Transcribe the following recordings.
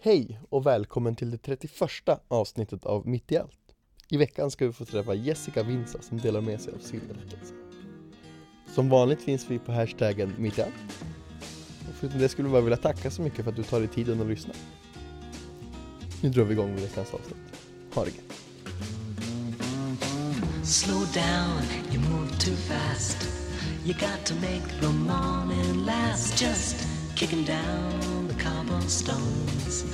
Hej och välkommen till det 31 avsnittet av Mitt i allt. I veckan ska vi få träffa Jessica Vinsa som delar med sig av sin berättelse. Som vanligt finns vi på hashtaggen Mitt i allt. Och förutom det skulle vi bara vilja tacka så mycket för att du tar dig tiden att lyssna. Nu drar vi igång med veckans avsnitt. Ha det gött! Slow down, you move too fast. You got to make the morning last. Just kicking down the cobblestones,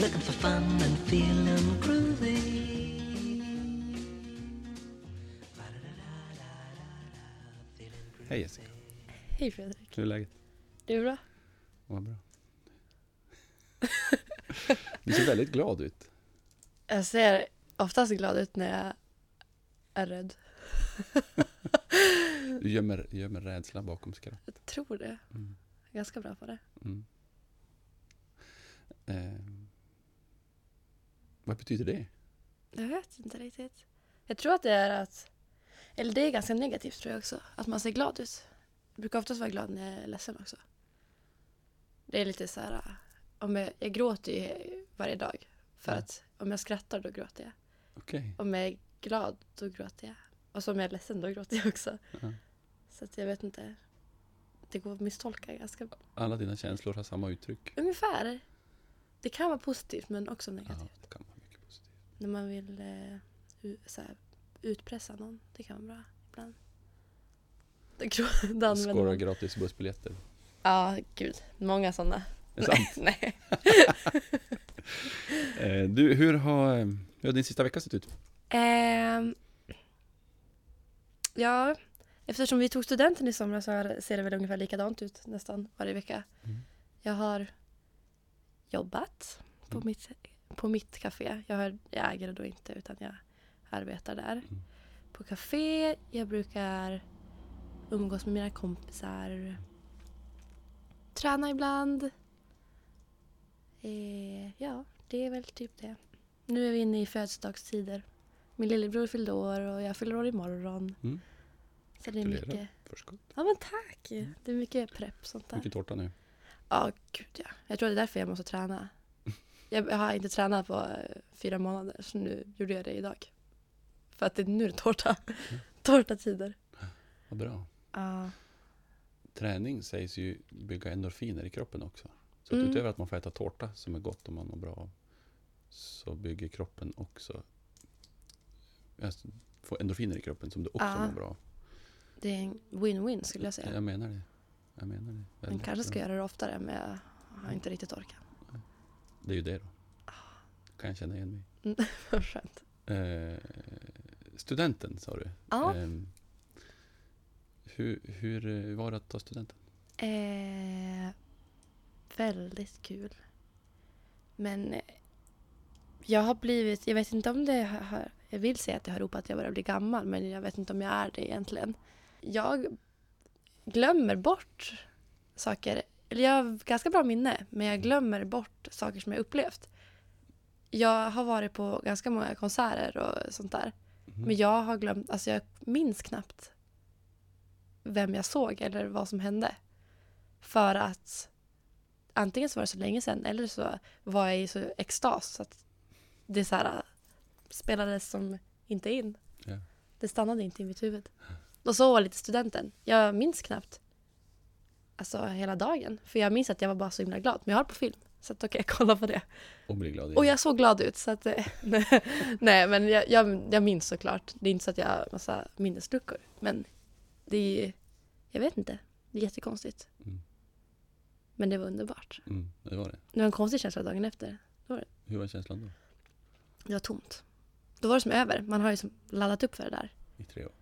looking for fun and feeling groovy. Hej Jessica, Hej Fredrik. hur är läget? Det är bra. Vad bra. Du ser väldigt glad ut. Jag ser oftast glad ut när jag är rädd. Du gömmer, gömmer rädsla bakom skratt. Jag tror det. Mm. Jag är ganska bra på det. Mm. Eh, vad betyder det? Jag vet inte riktigt. Jag tror att det är att, eller det är ganska negativt tror jag också, att man ser glad ut. Jag brukar oftast vara glad när jag är ledsen också. Det är lite så här, om jag, jag gråter ju varje dag. För Ja. att om jag skrattar då gråter jag. Okej. Om jag är glad då gråter jag. Och så om jag är ledsen då gråter jag också. Ja. Så att jag vet inte. Det går att misstolka ganska Alla dina känslor har samma uttryck. Ungefär. Det kan vara positivt men också Ja, negativt. det kan vara mycket positivt. När man vill eh, så här, utpressa någon. Det kan vara bra ibland. Skåra gratis bussbiljetter. Ja, gud. Många sådana. Nej. Eh, du, hur har, eh, hur har din sista vecka sett ut? Ehm, ja, eftersom vi tog studenten i somras så ser det väl ungefär likadant ut nästan varje vecka. Mm. Jag har jobbat på, Mm. mitt, på mitt café. Jag, har, jag äger det då inte utan jag arbetar där. Mm. På café, jag brukar umgås med mina kompisar. Träna ibland. Eh, ja, det är väl typ det. Nu är vi inne i födelsedagstider. Min lillebror fyllde år och jag fyller år imorgon. Mm. Så det är mycket. Förskott. Ja men tack! Det är mycket prepp sånt där. Mycket tårta nu. Ja, gud ja. Jag tror det är därför jag måste träna. Jag, har inte tränat på eh, fyra månader så nu gjorde jag det idag. För att det, nu är det tårta. Tårtatider. Vad bra. Ja. Träning sägs ju bygga endorfiner i kroppen också. Så att Mm. utöver att man får äta tårta som är gott om man mår bra av, så bygger kroppen också alltså, får endorfiner i kroppen som du också Ja. mår bra av. Det är en win-win skulle jag säga. Jag menar det. Jag menar det. Väldigt kanske ska göra det oftare men jag har inte riktigt orkat. Det är ju det då. Kan jag känna igen mig. Vad skönt. Eh, studenten sa du. Ja. Ehm, hur, hur eh, var det att ta studenten? Eh, väldigt kul. Men eh, jag har blivit, jag vet inte om det har, jag vill säga att det har ropat att jag börjar bli gammal men jag vet inte om jag är det egentligen. Jag glömmer bort saker, eller jag har ganska bra minne men jag glömmer bort saker som jag upplevt. Jag har varit på ganska många konserter och sånt där. Mhm. Men jag har glömt, alltså jag minns knappt vem jag såg eller vad som hände. För att antingen så var det så länge sedan eller så var jag i så extas så att det så här, spelades som inte in. Ja. Det stannade inte i mitt huvud. Och så var lite studenten. Jag minns knappt alltså hela dagen. För jag minns att jag var bara så himla glad. Men jag har det på film. Så att kan jag kolla på det. Och bli glad igen. Och jag såg glad ut så att eh, nej men jag, jag, jag minns såklart. Det är inte så att jag har massa minnesluckor. Men det är ju, jag vet inte. Det är jättekonstigt. Mm. Men det var underbart. Mm, det var det. Det var en konstig känsla dagen efter. Hur var känslan då? Det var tomt. Då var det som över. Man har ju som laddat upp för det där. I tre år?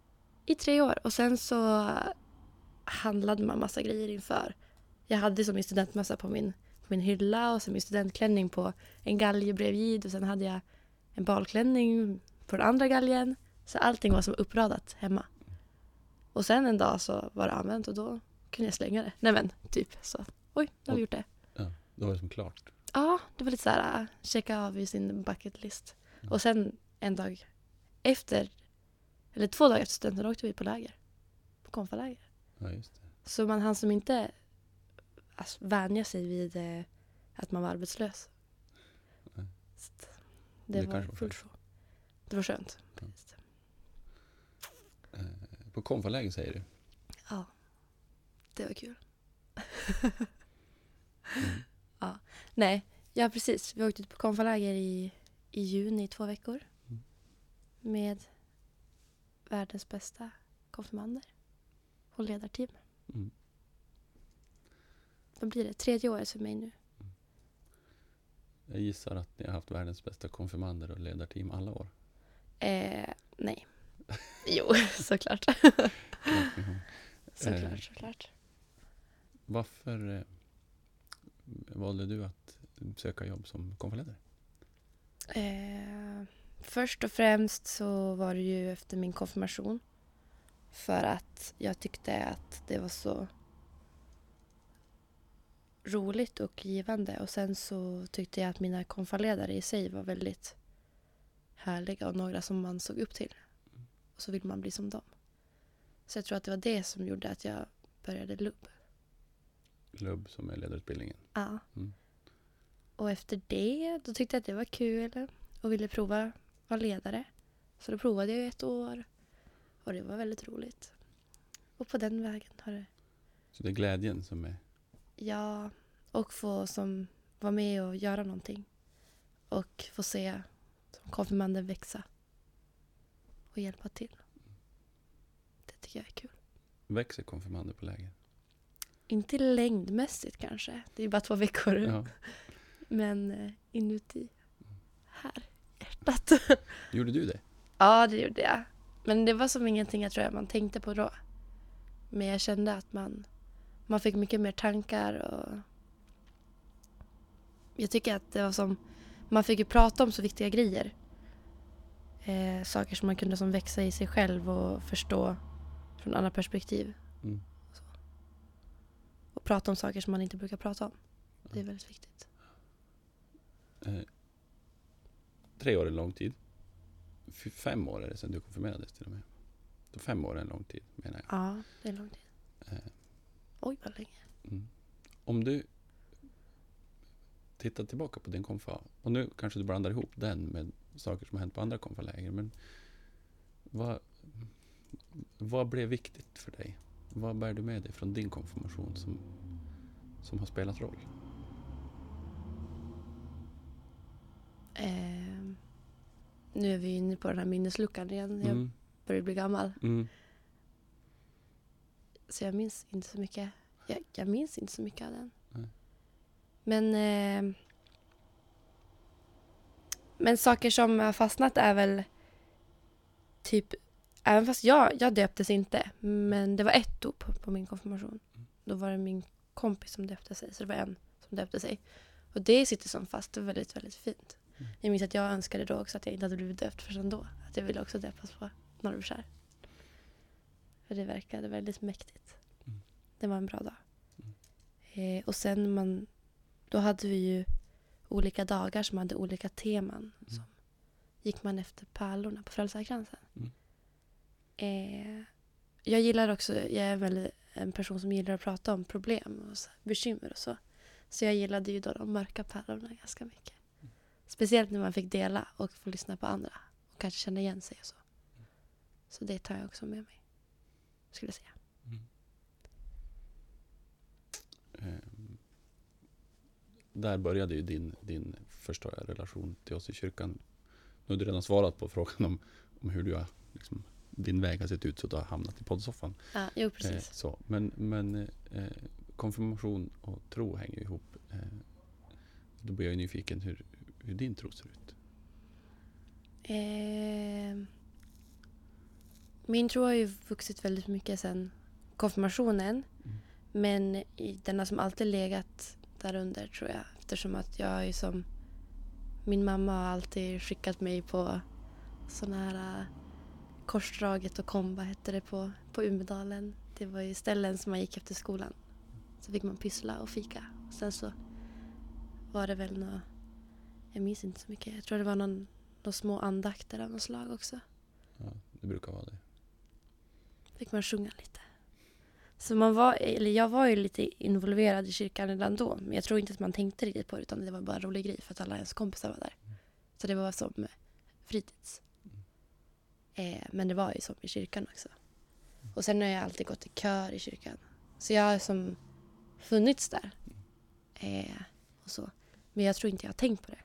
I tre år. Och sen så handlade man massa grejer inför. Jag hade som min studentmössa på min, på min hylla och sen min studentklänning på en galge bredvid och sen hade jag en balklänning på den andra galgen. Så allting var som uppradat hemma. Och sen en dag så var det använt och då kunde jag slänga det. Nej men, typ så. Oj, nu har vi gjort det. Ja, då var det som klart. Ja, det var lite så här, äh, checka av i sin bucket list. Och sen en dag efter, eller två dagar efter studenten åkte vi på läger. På konfaläger. Ja, just det. Så man hann som inte alltså, vänja sig vid eh, att man var arbetslös. Så att det, Det var fullt sjå. Det var skönt. Ja. Eh, på konfaläger säger du? Ja, det var kul. Mm. Ja, nej, ja precis. Vi åkte ut på konfaläger i, i juni två veckor. Mm. Med världens bästa konfirmander och ledarteam. Mm. Vad blir det? Tredje året för mig nu. Jag gissar att ni har haft världens bästa konfirmander och ledarteam alla år. Eh, nej. Jo, såklart. Såklart, Eh. såklart. Varför eh, valde du att söka jobb som konfaledare? Eh, först och främst så var det ju efter min konfirmation. För att jag tyckte att det var så roligt och givande. Och sen så tyckte jag att mina konfaledare i sig var väldigt härliga och några som man såg upp till. Och så vill man bli som dem. Så jag tror att det var det som gjorde att jag började LUB. LUB som är ledarutbildningen. Ja. Mm. Och efter det, då tyckte jag att det var kul och ville prova vara ledare. Så då provade jag ett år och det var väldigt roligt. Och på den vägen har det, Så det är glädjen som är... ja, och få som vara med och göra någonting. Och få se som konfirmanden växa och hjälpa till. Det tycker jag är kul. Växer konfirmander på läger? Inte längdmässigt kanske, det är bara två veckor. Ja. Men eh, inuti, här, hjärtat. Gjorde du det? Ja, det gjorde jag. Men det var som ingenting jag tror jag man tänkte på då. Men jag kände att man, man fick mycket mer tankar och jag tycker att det var som, man fick ju prata om så viktiga grejer. Eh, saker som man kunde som växa i sig själv och förstå från andra perspektiv. Mm. Och prata om saker som man inte brukar prata om. Det är väldigt viktigt. Eh, tre år är en lång tid. Fem år är det sedan du konfirmerades till och med. Så fem år är en lång tid menar jag. Ja, det är lång tid. Eh, Oj, vad länge. Mm. Om du tittar tillbaka på din konfa, och nu kanske du blandar ihop den med saker som har hänt på andra konfaläger, men vad, vad blev viktigt för dig? Vad bär du med dig från din konfirmation som, som har spelat roll? Eh, nu är vi inne på den här minnesluckan igen. Jag Mm. börjar bli gammal. Mm. Så jag minns inte så mycket. Jag, jag minns inte så mycket av den. Nej. Men, eh, men saker som har fastnat är väl typ, även fast jag, jag döptes inte, men det var ett dop på min konfirmation. Då var det min kompis som döpte sig, så det var en som döpte sig. Och det sitter som fast, det var väldigt, väldigt fint. Jag minns att jag önskade då också att jag inte hade blivit döpt förrän då. Att jag ville också döpas på Norrbykär. För det verkade väldigt mäktigt. Mm. Det var en bra dag. Mm. Eh, och sen man, då hade vi ju olika dagar som hade olika teman. Mm. Som gick man efter pärlorna på Frälsarkransen. Mm. Eh, jag gillar också, jag är väl en person som gillar att prata om problem och så, bekymmer och så. Så jag gillade ju då de mörka pärlorna ganska mycket. Speciellt när man fick dela och få lyssna på andra. Och kanske känna igen sig och så. Så det tar jag också med mig. Skulle jag säga. Ehm, där började ju din, din förstår jag, relation till oss i kyrkan. Nu har du redan svarat på frågan om, om hur du har, liksom, din väg har sett ut så att du har hamnat i poddsoffan. Ja, jo Eh, precis. så. Men, men eh, konfirmation och tro hänger ihop. Eh, då blir jag ju nyfiken hur, hur din tro ser ut. Eh, min tro har ju vuxit väldigt mycket sen konfirmationen. Mm. Men den har som alltid legat där under tror jag. Eftersom att jag är som... Min mamma har alltid skickat mig på såna här äh, korsdraget och komba hette det på, på Umedalen. Det var ju ställen som man gick efter skolan. Så fick man pyssla och fika. Och sen så var det väl nå Jag minns inte så mycket. Jag tror det var någon, några små andakter av något slag också. Ja, det brukar vara det. Fick man sjunga lite. Så man var, eller jag var ju lite involverad i kyrkan redan då. Men jag tror inte att man tänkte riktigt på det utan det var bara en rolig grej för att alla ens kompisar var där. Så det var som eh, fritids. Eh, men det var ju som i kyrkan också. Och sen har jag alltid gått i kör i kyrkan. Så jag har som funnits där. Eh, och så. Men jag tror inte jag har tänkt på det.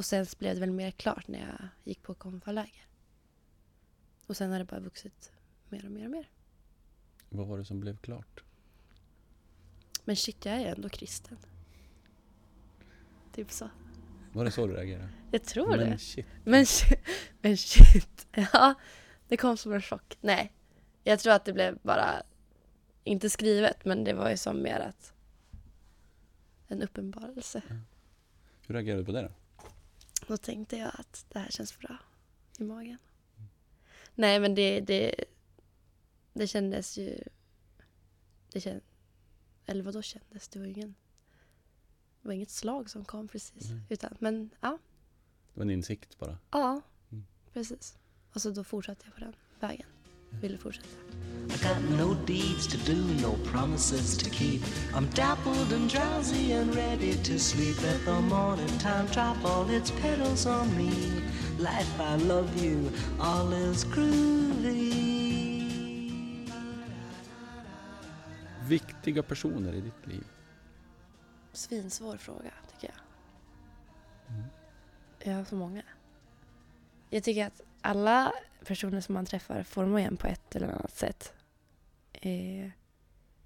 Och sen blev det väl mer klart när jag gick på konfaläger. Och sen har det bara vuxit mer och mer och mer. Vad var det som blev klart? Men shit, jag är ändå kristen. Typ så. Var det så du reagerade? Jag tror Men det. shit. Men, shi- men shit. Ja, det kom som en chock. Nej, jag tror att det blev bara, inte skrivet, men det var ju som mer att en uppenbarelse. Hur reagerade du på det då? Då tänkte jag att det här känns bra i magen. Nej, men det, det, det kändes ju... Det känd, eller vad då kändes? Det var ju ingen... Det var inget slag som kom precis. Nej. Utan, men ja, Det var en insikt bara. ja Mm. precis. Och så då fortsatte jag på den vägen. Ville fortsätta. I got no deeds to do, no promises to keep. I'm dappled and drowsy and ready to sleep. Let the morning time drop all its petals on me. Life, I love you, all is groovy. Viktiga personer i ditt liv? Svinsvår fråga, tycker jag. Mm. Jag har så många. Jag tycker att alla personer som man träffar formar en på ett eller annat sätt. Eh,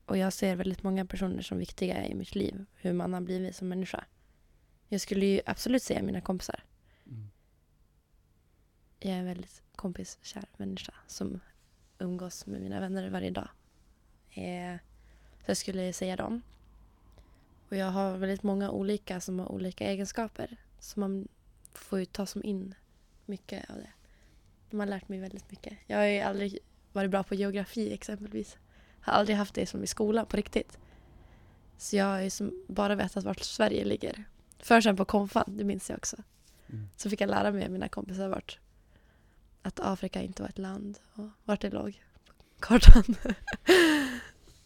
och jag ser väldigt många personer som viktiga i mitt liv. Hur man har blivit som människa. Jag skulle ju absolut säga mina kompisar. Mm. Jag är en väldigt kompiskär människa som umgås med mina vänner varje dag. Eh, så jag skulle säga dem. Och jag har väldigt många olika som har olika egenskaper. Så man får ju ta som in mycket av det. De har lärt mig väldigt mycket. Jag har ju aldrig varit bra på geografi exempelvis. Har aldrig haft det som i skolan på riktigt. Så jag har ju som bara vetat vart Sverige ligger. För sen på konfan, det minns jag också. Mm. Så fick jag lära mig av mina kompisar vart att Afrika inte var ett land och vart det låg på kartan.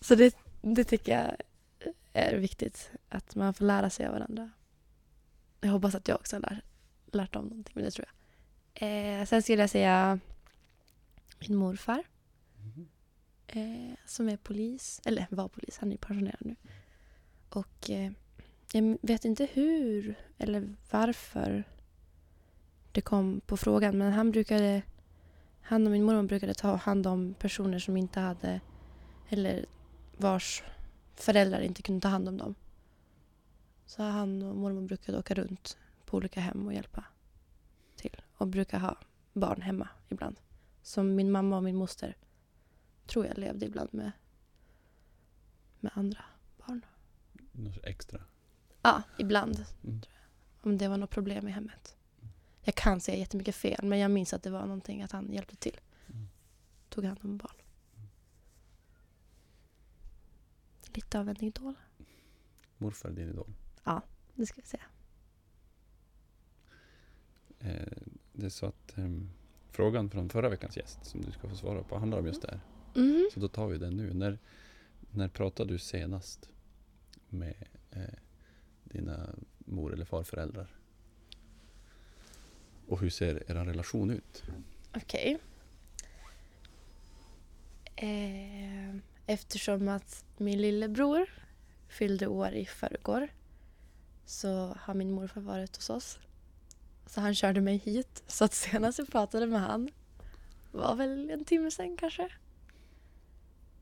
Så det, det tycker jag är viktigt att man får lära sig av varandra. Jag hoppas att jag också har lär, lärt dem någonting, men det tror jag. Eh, sen skulle jag säga min morfar Mm. eh, som är polis, eller var polis, han är pensionerad nu. Och eh, jag vet inte hur eller varför det kom på frågan, men han brukade, han och min mormor brukade ta hand om personer som inte hade, eller vars föräldrar inte kunde ta hand om dem. Så han och mormor brukade åka runt på olika hem och hjälpa till. Och brukar ha barn hemma ibland. Som min mamma och min moster tror jag levde ibland med, med andra barn. Något extra? Ja, ibland. Mm. Om det var något problem i hemmet. Jag kan säga jättemycket fel, men jag minns att det var någonting att han hjälpte till. Mm. Tog hand om barn. Lite av en idol, Morfar är din idol? det ska jag säga. Eh, det är så att ehm, frågan från förra veckans gäst som du ska få svara på handlar om just det här. Mhm. Så då tar vi den nu. När, när pratade du senast med eh, dina mor eller farföräldrar? Och hur ser er relation ut? Okej. Eh, eftersom att min lillebror fyllde år i förrgår så har min morfar varit hos oss. Så han körde mig hit. Så att senast jag pratade med han var väl en timme sen kanske.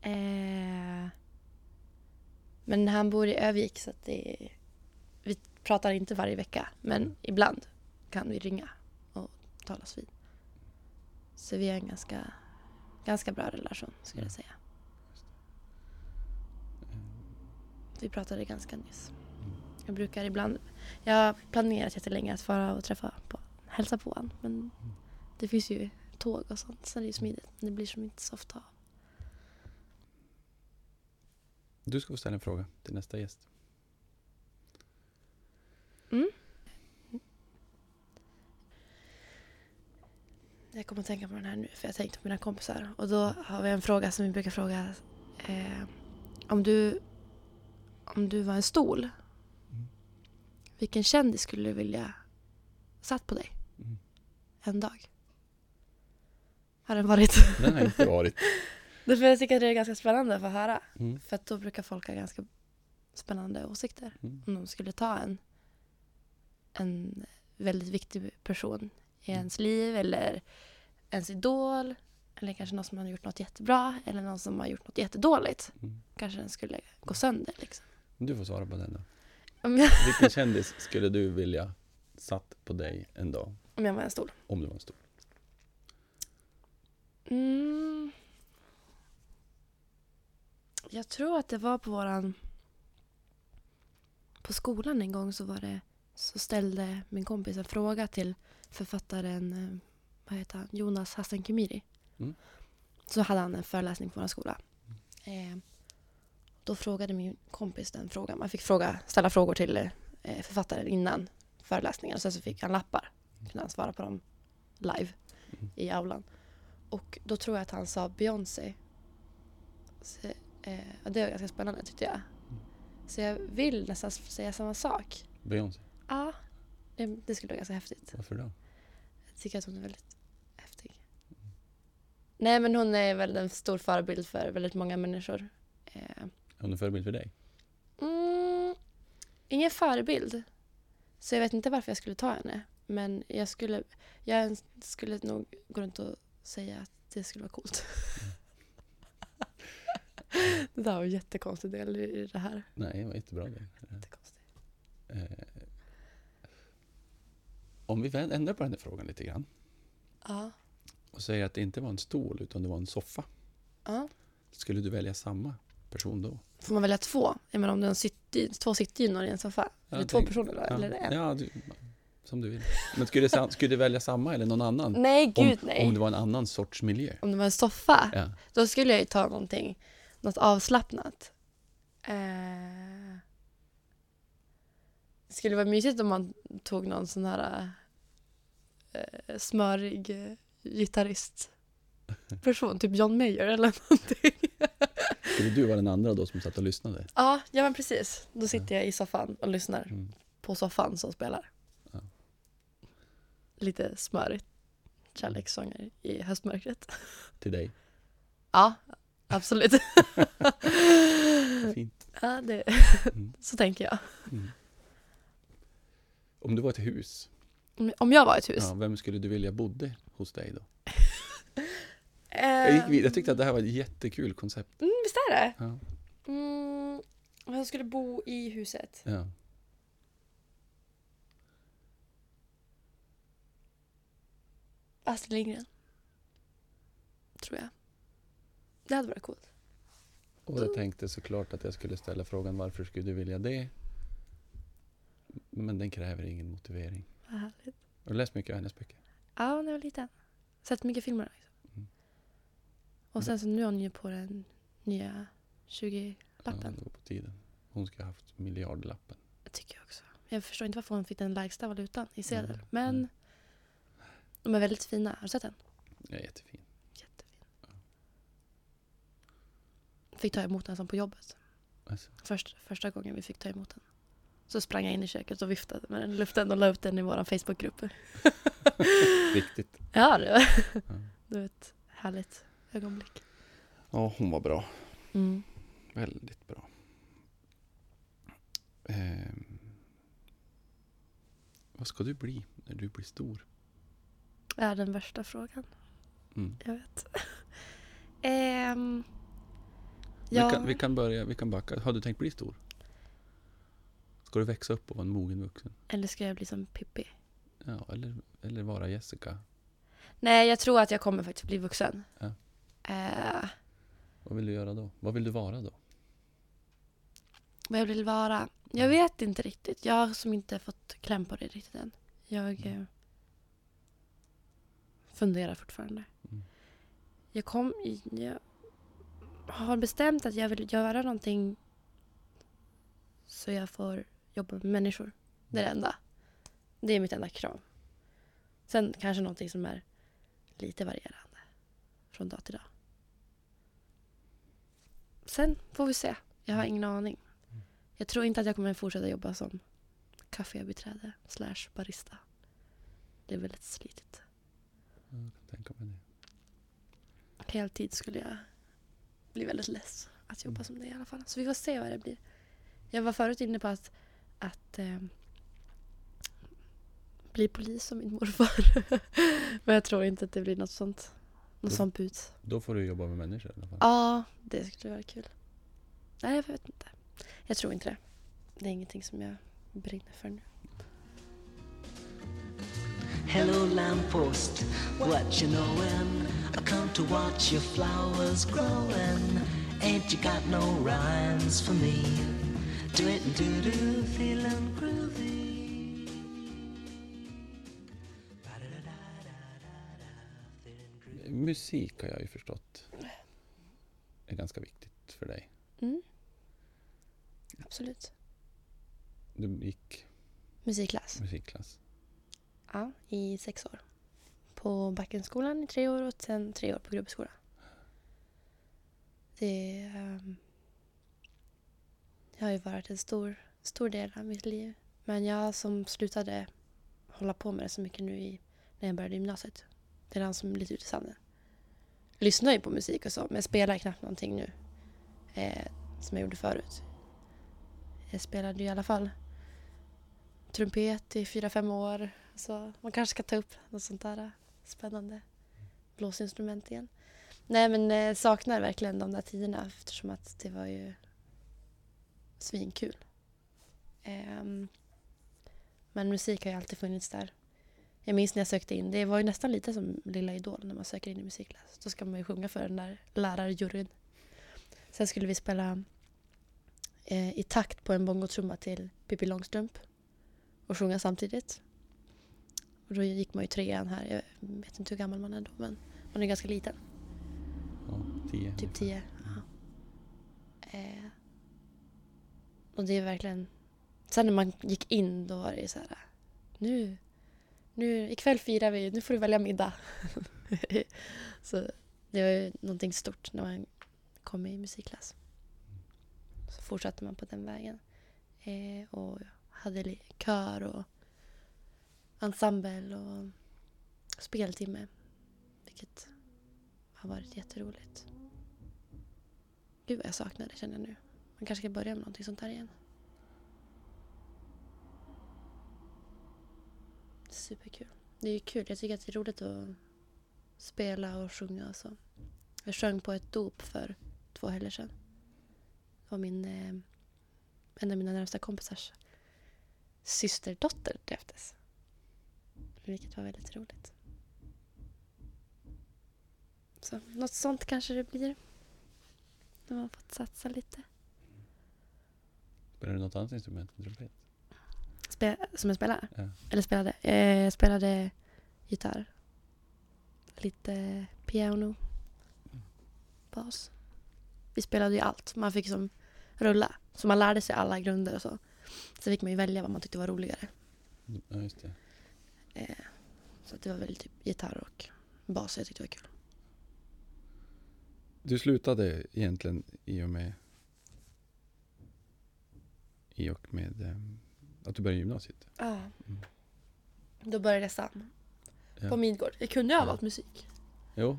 Eh, men han bor i Övik så att det, vi pratar inte varje vecka. Men ibland kan vi ringa och talas vid. Så vi har en ganska, ganska bra relation skulle jag säga. Vi pratade ganska nyss. Jag brukar ibland, jag har planerat jättelänge att fara och träffa på, hälsa på honom. Men det finns ju tåg och sånt så det är ju smidigt. Men det blir som inte så ofta av. Du ska få ställa en fråga till nästa gäst. Mm. Jag kommer att tänka på den här nu för jag tänkte på mina kompisar. Och då har vi en fråga som vi brukar fråga. Eh, om, du, om du var en stol, Mm. Vilken kändis skulle du vilja satt på dig Mm. en dag? Har den varit? Den har inte varit. Därför jag tycker att det är ganska spännande att få höra. Mm. För att då brukar folk ha ganska spännande åsikter. Mm. Om de skulle ta en, en väldigt viktig person i Mm. ens liv eller ens idol. Eller kanske någon som har gjort något jättebra eller någon som har gjort något jättedåligt. Mm. Kanske den skulle gå sönder liksom. Du får svara på den då. Om jag, Vilken kändis skulle du vilja satt på dig en dag? om jag var en stol. Om du var en stor. Mm. Jag tror att det var på våran... På skolan en gång så var det så ställde min kompis en fråga till författaren eh, vad heter han? Jonas Hassan Khemiri. Mm. Så hade han en föreläsning på vår skola. Eh, då frågade min kompis den frågan. Man fick fråga, ställa frågor till eh, författaren innan föreläsningen. Sen så fick han lappar. Kunde han svara på dem live Mm. i aulan. Och då tror jag att han sa Beyoncé. Så, eh, det var ganska spännande tyckte jag. Så jag vill nästan säga samma sak. Beyoncé. Ja, det, det skulle vara ganska häftigt. Varför då? Jag tycker att hon är väldigt häftig. Nej men hon är väl en stor förebild för väldigt många människor. Eh, Hon en förebild för dig? mm, ingen förebild. Så jag vet inte varför jag skulle ta henne. Men jag skulle, jag skulle nog gå runt och säga att det skulle vara coolt. det där var en jättekonstig del i det här. Nej, det var jättebra. Jättekonstigt. Eh, om vi ändrar på den här frågan lite grann Ja. och säger att det inte var en stol utan det var en soffa. ja. Skulle du välja samma person då? Får man välja två? Jag menar om det är en sittdy, två sittdynor i en soffa? Ja, det två tänk- personer då? Ja, Eller en? ja du, som du vill. Men skulle du, skulle du välja samma eller någon annan? Nej, gud om, nej. om det var en annan sorts miljö? Om det var en soffa? Ja. Då skulle jag ju ta någonting, något avslappnat. Eh, det skulle vara mysigt om man tog någon sån här eh, smörig eh, gitarrist person, typ John Mayer eller någonting. Skulle du vara den andra då som satt och lyssnade? ja, ja men precis. Då sitter jag i soffan och lyssnar Mm. på soffan som spelar. Ja. Lite smörigt kärlekssånger i höstmörkret. Till dig? Ja, absolut. Fint. ja, det, Mm. så tänker jag. Mm. Om du var ett hus, Om- jag var ett hus? ja, vem skulle du vilja bodde hos dig då? Jag, gick jag tyckte att det här var ett jättekul koncept. mm, är det? Ja. Mm, vem skulle bo i huset? Ja. Astrid Lindgren. Tror jag. Det hade varit coolt. Och jag tänkte såklart att jag skulle ställa frågan varför skulle du vilja det? Men den kräver ingen motivering. Vad härligt. Har du läst mycket av hennes böcker? Ja, när jag var liten. Sett mycket filmer också. Mm. Och sen så nu har hon ju på den nya 20-lappen. Ja, det var på tiden. Hon skulle ha haft miljardlappen. Det tycker jag också. Jag förstår inte varför hon fick den lägsta valutan i sedel. Mm, Men mm. de är väldigt fina. Har du sett den? Ja, jättefin. Jättefin. Fick ta emot den som på jobbet. Alltså, Först, första gången vi fick ta emot den. Så sprang jag in i köket och viftade med den i luften och la upp den i vår Facebookgrupp. riktigt. Ja, det var, Ja. det var ett härligt ögonblick. Ja, hon var bra. Mm. Väldigt bra. Ehm, vad ska du bli när du blir stor? Det är den värsta frågan. Mm. Jag vet. Vi, ja, kan, vi kan börja, vi kan backa. Har du tänkt bli stor? Ska du växa upp och vara en mogen vuxen? eller ska jag bli som Pippi? Ja, eller, eller vara Jessica? Nej, jag tror att jag kommer faktiskt bli vuxen. Ja. Eh, Vad vill du göra då? Vad vill du vara då? vad jag vill vara? Jag vet inte riktigt. Jag har som inte fått kläm på det riktigt än. Jag eh, funderar fortfarande. Mm. Jag, kom, jag har bestämt att jag vill göra någonting så jag får jobba med människor. Det är det enda. Det är mitt enda krav. Sen kanske någonting som är lite varierande från dag till dag. Sen får vi se. Jag har ingen aning. Jag tror inte att jag kommer fortsätta jobba som kafébiträde slash barista. Det är väldigt slitigt. Ja, Jag kan tänka mig det. Heltid skulle jag bli väldigt less att jobba Mm. som det i alla fall. Så vi får se vad det blir. Jag var förut inne på att, att eh, bli polis som min morfar. Men jag tror inte att det blir något sånt. Något sånt bud. Då får du jobba med människor i alla fall. Ja, det skulle vara kul. Nej, jag vet inte. Jag tror inte det. Det är ingenting som jag brinner för nu. Hello, lamppost, what you knowin'? I come to watch your flowers growing. Ain't you got no rhymes for me? Do it do do, feeling groovy. Musik har jag ju förstått är ganska viktigt för dig. Mm. Absolut. Du gick Musikklass. musikklass. Ja, i sex år. På Backenskolan i tre år och sen tre år på Grubbeskolan. Det ehm, har ju varit en stor, stor del av mitt liv. Men jag som slutade hålla på med det så mycket nu i, när jag började gymnasiet. Det rann som lite ut i sanden. Lyssnar ju på musik och så, men spelar knappt någonting nu. Eh, som jag gjorde förut. Jag spelade ju i alla fall trumpet i fyra, fem år. Så man kanske ska ta upp något sånt där eh, spännande blåsinstrument igen. Nej men eh, saknar verkligen de där tiderna eftersom att det var ju svinkul. Eh, men musik har ju alltid funnits där. Jag minns när jag sökte in, det var ju nästan lite som Lilla Idol när man söker in i musikklass. Då ska man ju sjunga för den där lärarjuryn. Sen skulle vi spela eh, i takt på en bongotrumma till Pippi Långstrump och sjunga samtidigt. Och då gick man ju trean här. Jag vet inte hur gammal man är då men man är ganska liten. Ja, tio. Typ tio. Ja. Eh, och det är verkligen... Sen när man gick in då var det ju så här... Nu, nu, ikväll firar vi, nu får du välja middag. så det var ju någonting stort när man kom i musikklass. Så fortsatte man på den vägen. Eh, och hade kör och ensemble och speltimme. Vilket har varit jätteroligt. Gud vad jag saknar det känner jag nu. Man kanske ska börja med någonting sånt här igen. Superkul. Det är ju kul. Jag tycker att det är roligt att spela och sjunga och så. Jag sjöng på ett dop för två helger sedan. Det var min, eh, en av mina närmsta kompisars systerdotter döptes. Vilket var väldigt roligt. Så något sånt kanske det blir. När man fått satsa lite. Spelar du något annat instrument än trumpet? Spe- som jag spelar? Ja. Eller spelade? Eh, jag spelade gitarr. Lite piano. Bas. Vi spelade ju allt. Man fick som rulla. Så man lärde sig alla grunder och så. Sen fick man ju välja vad man tyckte var roligare. Ja, just det. Eh, så det var väl typ gitarr och bas jag tyckte var kul. Du slutade egentligen i och med i och med ehm, att du började gymnasiet. Ja. Mm. Då började SAM. Ja. På Midgård. Jag kunde ju ha valt musik. Jo,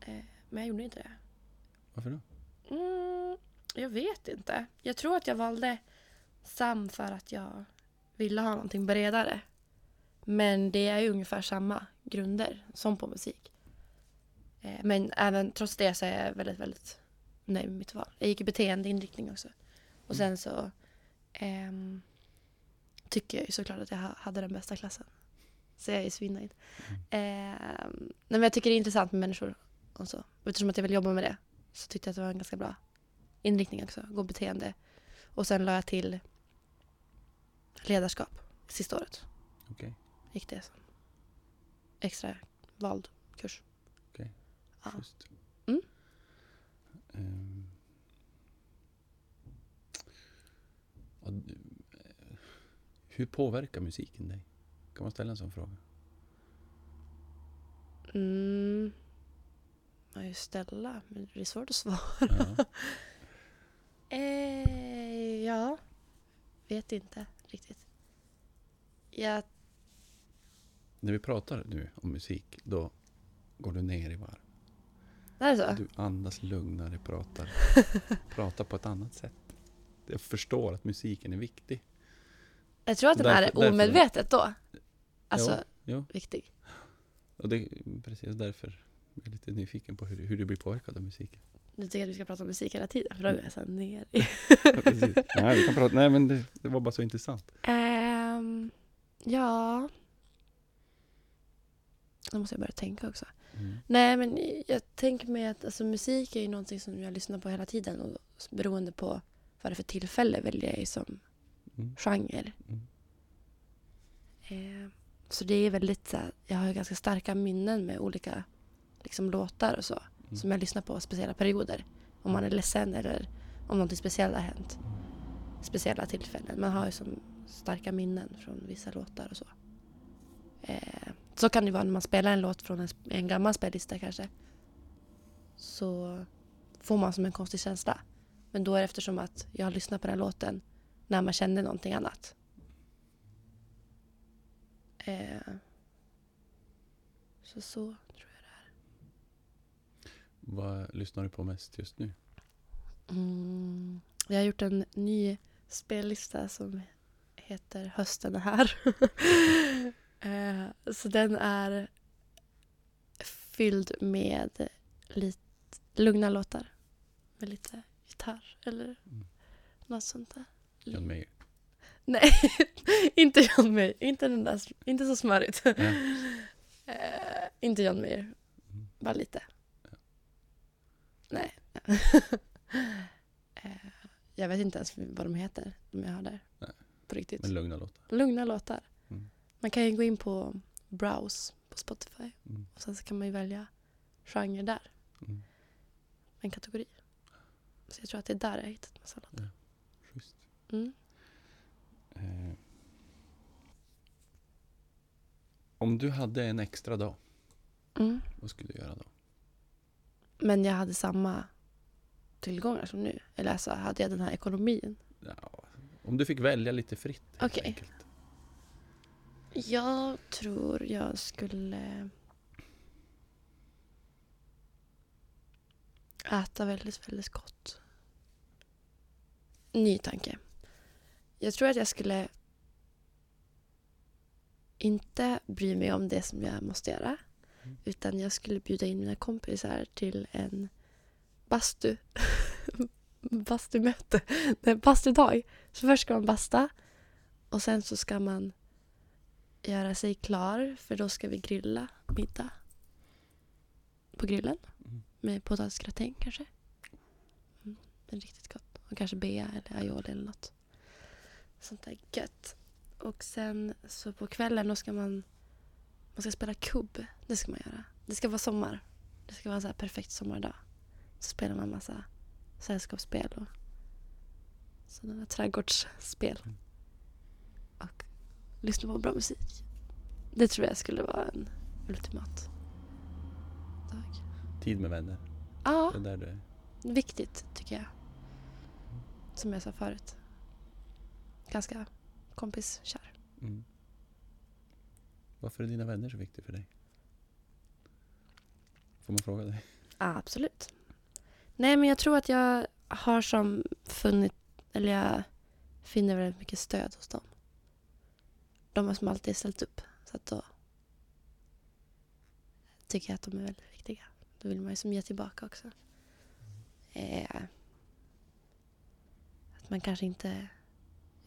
Eh, men jag gjorde inte det. varför då? Mm, jag vet inte. Jag tror att jag valde SAM för att jag ville ha någonting bredare. Men det är ju ungefär samma grunder som på musik. Eh, Men även trots det så är jag väldigt, väldigt nöjd med mitt val. Jag gick i beteendeinriktning också. Och sen så ehm, tycker jag ju såklart att jag ha- hade den bästa klassen. Så jag är svinnöjd. Ehm, nej, men jag tycker det är intressant med människor och så. Och Eftersom att jag vill jobba med det så tyckte jag att det var en ganska bra inriktning också. Gå beteende. Och sen la jag till ledarskap sista året. Okej. Gick det som extra vald kurs. Okej. Ja. Schysst. Mm. Ehm. Hur påverkar musiken dig? Kan man ställa en sån fråga? Mm. Man ju ställa, men det är svårt att svara. Ja. Eh, ja, vet inte riktigt. Jag När vi pratar nu om musik, då går du ner i varv. Det är så? Du andas lugnare, pratar, pratar på ett annat sätt. Jag förstår att musiken är viktig. Jag tror att den Därför- är omedvetet då. Alltså, Jo, viktig. och det är precis därför jag är lite nyfiken på hur, hur du blir påverkad av musiken. Du tycker att vi ska prata om musik hela tiden? För då är jag så här ner i... Ja. Nej, vi kan prata, nej men det, det var bara så intressant. Ehm, ja... Nu måste jag börja tänka också. Mm. Nej, men jag tänker mig att alltså, musik är ju någonting som jag lyssnar på hela tiden och beroende på vad det är för tillfälle väljer jag ju som Mm. genre. Mm. Eh, så det är väldigt så jag har ganska starka minnen med olika liksom, låtar och så Mm. som jag lyssnar på speciella perioder. Om man är ledsen eller om något speciellt har hänt. Speciella tillfällen. Man har ju som starka minnen från vissa låtar och så. Eh, så kan det vara när man spelar en låt från en, en gammal spellista kanske. Så får man som en konstig känsla. Men då är det eftersom att jag har lyssnat på den låten när man kände någonting annat. Eh, så så tror jag det är. Vad lyssnar du på mest just nu? Mm, jag har gjort en ny spellista som heter Hösten är här. eh, så den är fylld med lite lugna låtar. Med lite gitarr eller Mm. något sånt där. John Mayer? Nej, inte John Mayer. Inte, den där, inte så smörigt. Nej. Eh, inte John Mayer. Mm. Bara lite. Nej. Eh, jag vet inte ens vad de heter, de jag har där. Nej. På riktigt. Men lugna låtar? Lugna låtar. Mm. Man kan ju gå in på Browse på Spotify Mm. och sen så kan man ju välja genre där, Mm. en kategori. Så jag tror att det är där jag har hittat massa låtar. Schysst. Mm. Eh. Om du hade en extra dag, Mm. vad skulle du göra då? Men jag hade samma tillgångar som nu. Eller alltså hade jag den här ekonomin. Ja, om du fick välja lite fritt helt Okej. enkelt. Jag tror jag skulle äta väldigt, väldigt gott. Ny tanke. Jag tror att jag skulle inte bry mig om det som jag måste göra. Mm. Utan jag skulle bjuda in mina kompisar till en bastu. Bastumöte. Nej, bastudag. Så först ska man basta. Och sen så ska man göra sig klar för då ska vi grilla middag på grillen Mm. med potatisgratäng kanske. Mm, men riktigt gott. Och kanske bea eller aioli eller något. Sånt där gött. Och sen så på kvällen då ska man man ska spela kubb. Det ska man göra. Det ska vara sommar. Det ska vara en så här perfekt sommardag. Så spelar man massa sällskapsspel och sådana där trädgårdsspel. Mm. Och lyssna på bra musik. Det tror jag skulle vara en ultimat dag. Tid med vänner, Ja, det är där du är. viktigt tycker jag. Som jag sa förut. Ganska kompiskär. Mm. Varför är dina vänner så viktiga för dig? Får man fråga dig? Absolut. Nej, men jag tror att jag har som funnit, eller jag finner väldigt mycket stöd hos dem. De har som alltid ställt upp. Så att då tycker jag att de är väldigt viktiga. Då vill man ju som ge tillbaka också. Eh, att man kanske inte...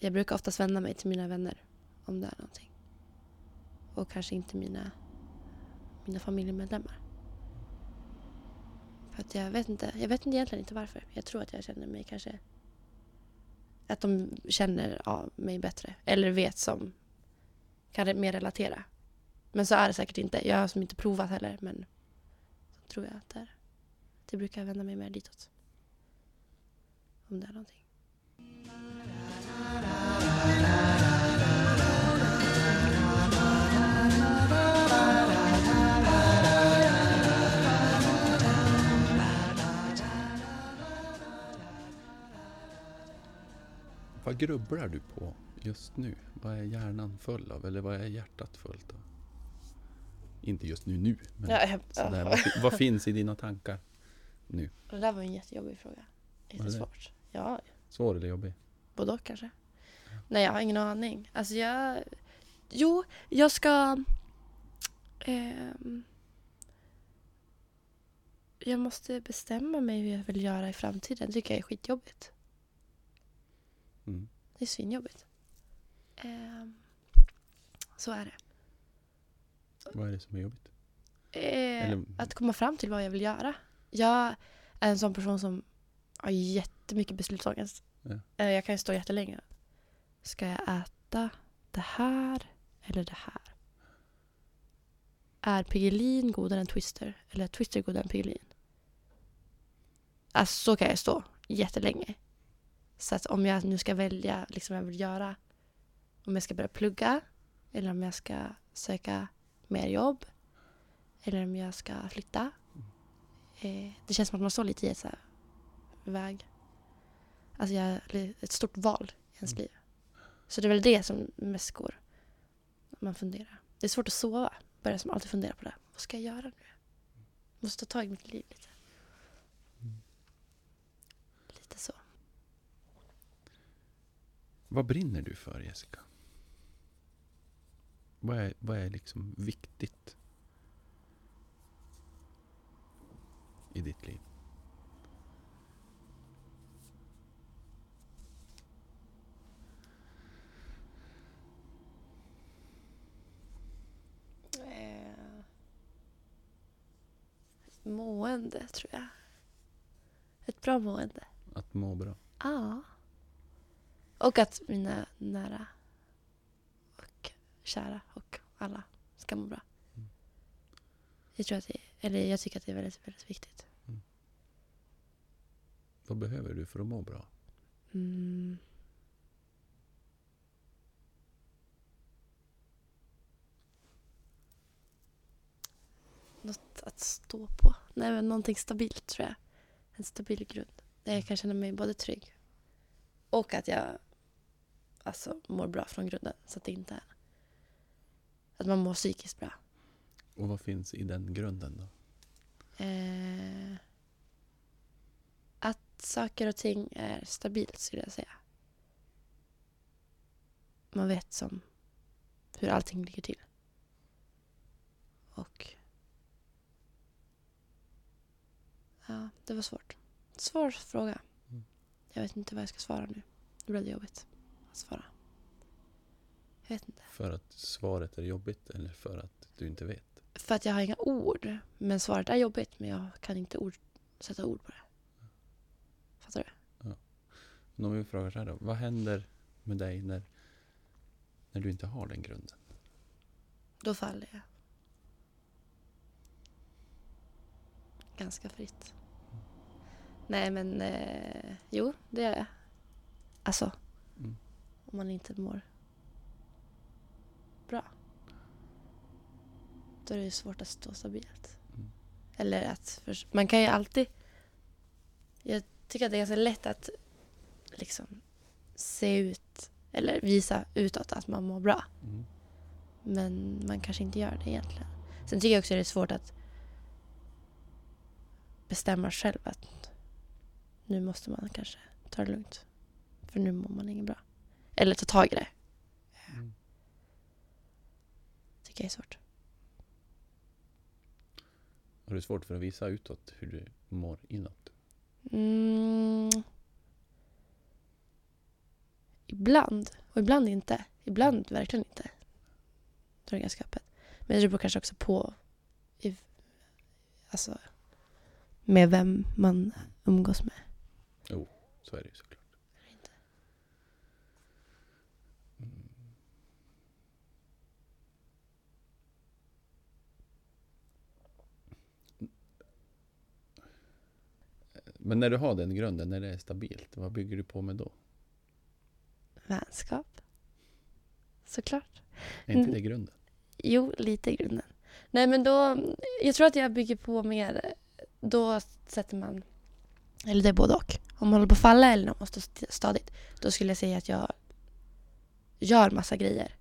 Jag brukar oftast vända mig till mina vänner om det är någonting. Och kanske inte mina, mina familjemedlemmar. För att jag vet inte, jag vet inte egentligen inte varför. Jag tror att jag känner mig kanske... Att de känner av mig bättre. Eller vet som... Kan mer relatera. Men så är det säkert inte. Jag har som inte provat heller men... Så tror jag att det är. Det brukar vända mig mer ditåt. Om det är någonting. Vad grubblar du på just nu? Vad är hjärnan full av? Eller vad är hjärtat fullt av? Inte just nu nu, men Ja, jag- sådär, vad, vad finns i dina tankar? Det där var en jättejobbig fråga. Jättesvårt. Ja, Svår eller jobbig? både och kanske. Nej, jag har ingen aning. Alltså jag... Jo, jag ska... ehm, jag måste bestämma mig hur jag vill göra i framtiden. Det tycker jag är skitjobbigt. Mm. Det är svinjobbigt. Ehm, så är det. Vad är det som är jobbigt? Eh, Eller- Att komma fram till vad jag vill göra. Jag är en sån person som har jättemycket beslutsångest. Ja. Eh, Jag kan ju stå jättelänge. Ska jag äta det här eller det här? Är Piggelin godare än Twister? Eller är Twister godare än Piggelin? Alltså så kan jag stå jättelänge. Så att om jag nu ska välja liksom jag vill göra. Om jag ska börja plugga. Eller om jag ska söka mer jobb. Eller om jag ska flytta. Eh, det känns som att man står lite i ett så här väg. Alltså jag, ett stort val i ens liv. Så det är väl det som mest går. Man funderar. Det är svårt att sova. Börjar som alltid fundera på det. Vad ska jag göra nu? Måste ta tag i mitt liv. Lite så. Vad brinner du för Jessica? Vad är, vad är liksom viktigt i ditt liv? Eh, mående tror jag. Ett bra mående. Att må bra? Ja. Och att mina nära och kära och alla ska må bra. Mm. Jag tror att det, eller jag tycker att det är väldigt, väldigt viktigt. Vad behöver du för att må bra? Mm. Något att stå på. Nej, men någonting stabilt tror jag. En stabil grund. Där jag kan känna mig både trygg och att jag alltså, mår bra från grunden. Så att det inte är att man mår psykiskt bra. Och vad finns i den grunden då? Eh, att saker och ting är stabilt skulle jag säga. Man vet som hur allting ligger till. Och... Ja, det var svårt. Svår fråga. Mm. Jag vet inte vad jag ska svara nu. Det blev jobbigt att svara. Jag vet inte. För att svaret är jobbigt eller för att du inte vet? För att jag har inga ord. Men svaret är jobbigt men jag kan inte ord, sätta ord på det. Fattar du? Men om vi frågar så här då. Vad händer med dig när, när du inte har den grunden? Då faller jag. Ganska fritt. Nej men, eh, jo det gör jag. Alltså, Mm. Om man inte mår bra. Då är det svårt att stå stabilt. Mm. Eller att, man kan ju alltid, jag tycker att det är ganska lätt att liksom se ut, eller visa utåt att man mår bra. Mm. Men man kanske inte gör det egentligen. Sen tycker jag också att det är svårt att bestämma själv att nu måste man kanske ta det lugnt. För nu mår man inget bra. Eller ta tag i det. Mm. tycker jag är svårt. Har du svårt för att visa utåt hur du mår inåt? Mm. Ibland. Och ibland inte. Ibland verkligen inte. Då är det ganska öppet. Men det beror kanske också på i, alltså, med vem man umgås med. Så är det ju såklart. Men när du har den grunden, när det är stabilt, vad bygger du på med då? Vänskap. Såklart. Är inte Mm. det grunden? Jo, lite i grunden. Nej, men då... Jag tror att jag bygger på mer... Då sätter man... Eller det är både och. Om man håller på att falla eller om man står st- stadigt. Då skulle jag säga att jag gör massa grejer.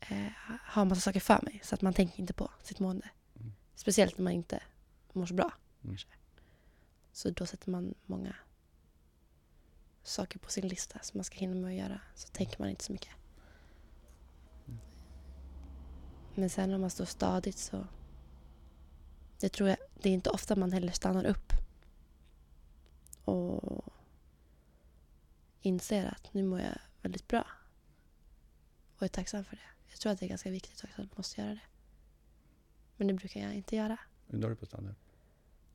eh, ha en massa saker för mig. Så att man tänker inte på sitt mående. Mm. Speciellt när man inte mår så bra. Mm. Så då sätter man många saker på sin lista som man ska hinna med att göra. Så tänker man inte så mycket. Men sen om man står stadigt så... Det tror jag, det är inte ofta man heller stannar upp. Och inser att nu mår jag väldigt bra. Och är tacksam för det. Jag tror att det är ganska viktigt också att man måste göra det. Men det brukar jag inte göra. Du är på att stanna upp.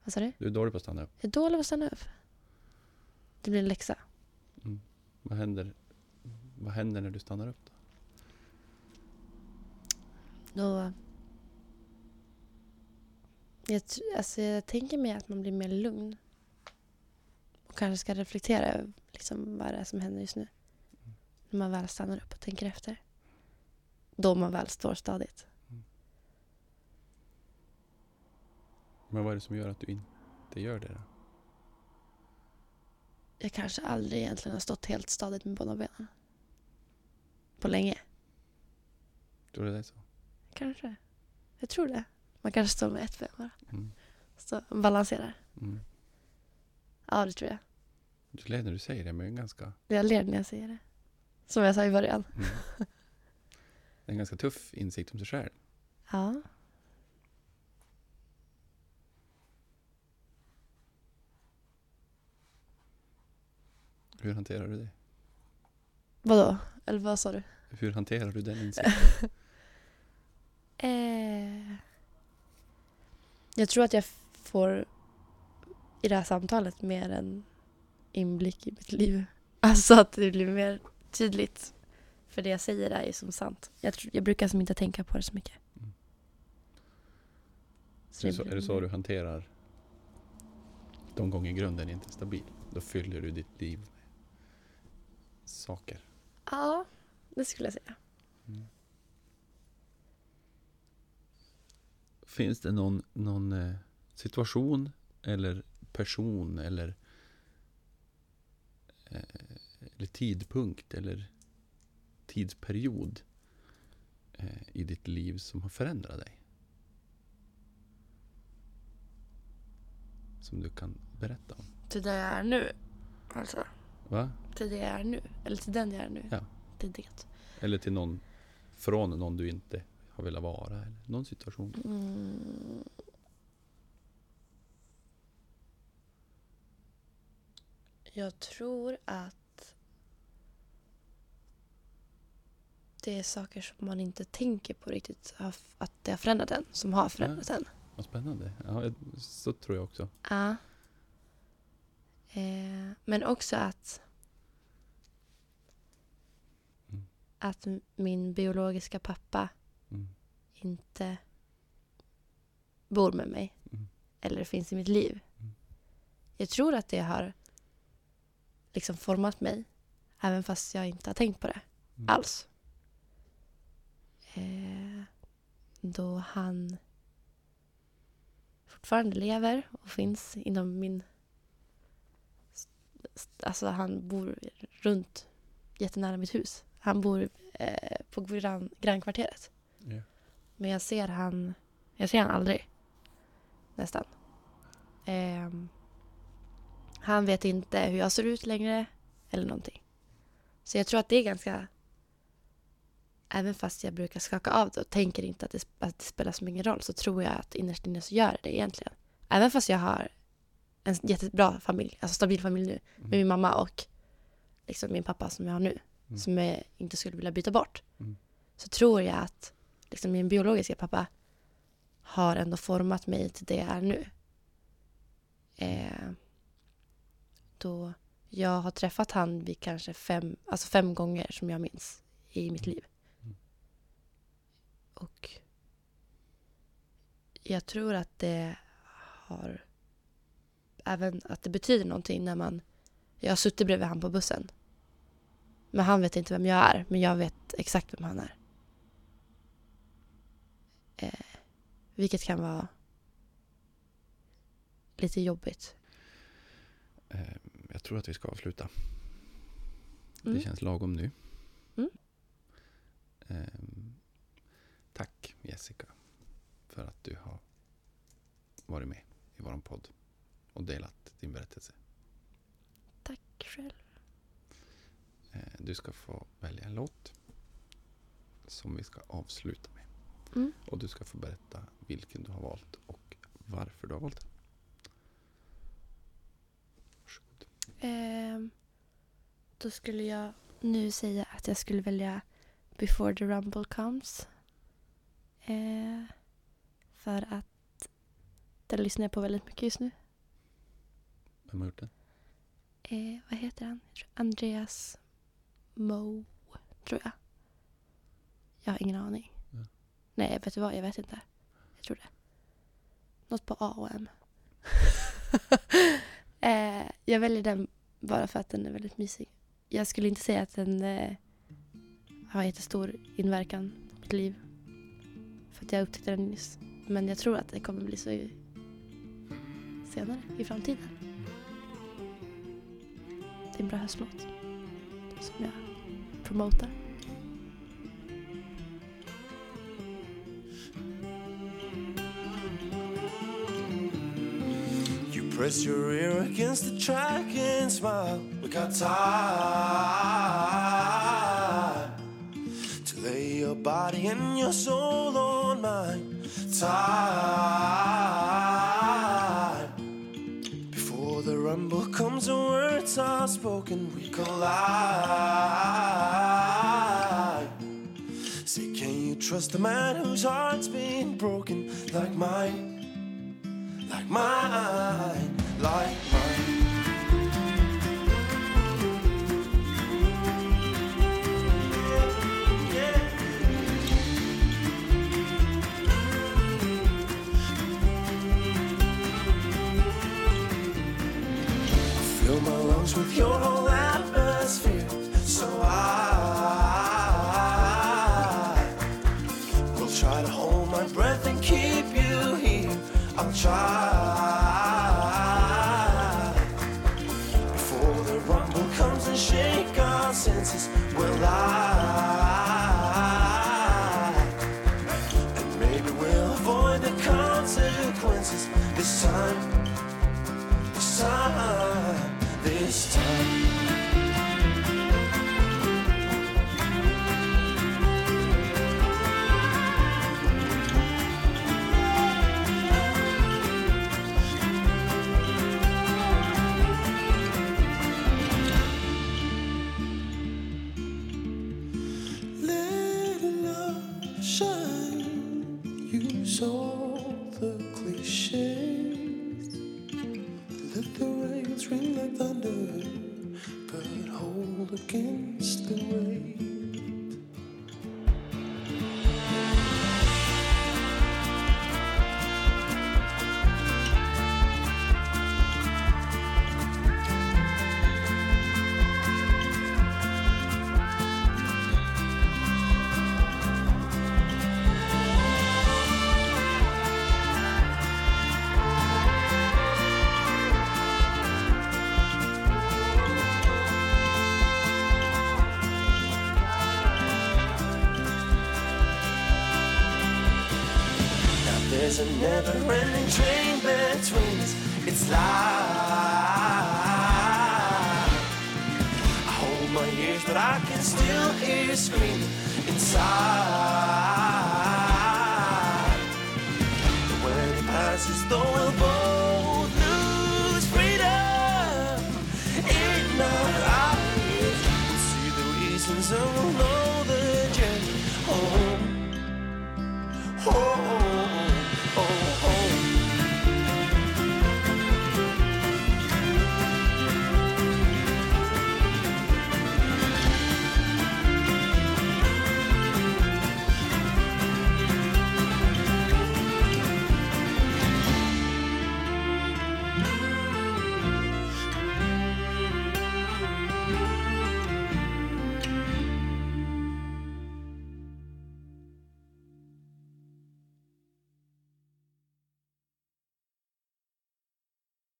Vad sa du? Du är dålig på att stanna upp. Jag är dålig på att stanna upp. Det blir en läxa. Mm. Vad händer, vad händer när du stannar upp då? Då... Jag, alltså jag tänker mig att man blir mer lugn. Och kanske ska reflektera över liksom vad det är som händer just nu. När man väl stannar upp och tänker efter. Då man väl står stadigt. Men vad är det som gör att du inte gör det då? Jag kanske aldrig egentligen har stått helt stadigt med båda benen. På länge. Tror du det är så? Kanske. Jag tror det. Man kanske står med ett ben bara. Mm. Så balanserar. Mm. Ja, det tror jag. Du ler när du säger det, men en ganska, Jag ler när jag säger det. Som jag sa i början. mm. en ganska tuff insikt om sig själv. Ja. Hur hanterar du det? Vadå? Eller vad sa du? Hur hanterar du den insikten? Eh, jag tror att jag får i det här samtalet mer en inblick i mitt liv. Alltså att det blir mer tydligt. För det jag säger är ju som sant. Jag, tror, jag brukar som inte tänka på det så mycket. Mm. Så är, det så, är det så du hanterar de gånger grunden inte är stabil? Då fyller du ditt liv saker. Ja, det skulle jag säga. Mm. Finns det någon, någon eh, situation eller person eller, eh, eller tidpunkt eller tidsperiod eh, i ditt liv som har förändrat dig? Som du kan berätta om? Till där jag är nu. Alltså, Va? till det jag är nu. Eller till den jag är nu. Ja. Till det. Eller till någon från någon du inte har velat vara? Eller någon situation? Mm. Jag tror att det är saker som man inte tänker på riktigt att det har förändrat en, som har förändrat en. Vad spännande. Ja, så tror jag också. Ja. Eh, men också att Mm. att min biologiska pappa Mm. inte bor med mig Mm. eller finns i mitt liv. Mm. Jag tror att det har liksom format mig även fast jag inte har tänkt på det Mm. alls. Eh, då han fortfarande lever och finns inom min... Alltså han bor runt jättenära mitt hus. Han bor eh, på grann, grannkvarteret. Ja. Men jag ser han, jag ser han aldrig. Nästan. Ehm, han vet inte hur jag ser ut längre eller någonting. Så jag tror att det är ganska... Även fast jag brukar skaka av det och tänker inte att det, att det spelar så mycket roll så tror jag att innerst inne så gör det egentligen. Även fast jag har en jättebra familj, alltså stabil familj nu med min mamma och liksom min pappa som jag har nu Mm. som jag inte skulle vilja byta bort. Mm. Så tror jag att liksom min biologiska pappa har ändå format mig till det jag är nu. Eh, då jag har träffat han vid kanske fem, alltså fem gånger som jag minns i mitt liv. Mm. Och jag tror att det har även att det betyder någonting när man jag har suttit bredvid han på bussen. Men han vet inte vem jag är, men jag vet exakt vem han är. Eh, vilket kan vara lite jobbigt. Eh, Jag tror att vi ska avsluta. Mm. Det känns lagom nu. Mm. Ehm, Jessica, för att du har varit med i vår podd och delat din berättelse. Tack själv. Eh, Du ska få välja en låt som vi ska avsluta med. Mm. Och du ska få berätta vilken du har valt och varför du har valt den. Varsågod. Ehm, då skulle jag nu säga att jag skulle välja Before the Rumble Comes. Eh, för att den lyssnar jag på väldigt mycket just nu. Vem har gjort den? Eh, vad heter han? Andreas Moe, tror jag. Jag har ingen aning. Ja. Nej, vet du vad? Jag vet inte. Jag tror det. Något på A och M. eh, jag väljer den bara för att den är väldigt mysig. Jag skulle inte säga att den eh, har jättestor inverkan på mitt liv. För att jag upptäckte den nyss. Men jag tror att det kommer bli så senare i framtiden. Bra höstlåt. Som jag promotar. You press your ear against the track and smile. We got time to lay your body and your soul on mine. Time before the rumble comes and words are spoken, we collide. Say, can you trust a man whose heart's been broken like mine? like mine, like mine. Fill with your whole atmosphere, so I will try to hold my breath and keep you here. I'll try there's a never-ending train between us. It's life. I hold my ears, but I can still hear screaming inside. But when it passes, though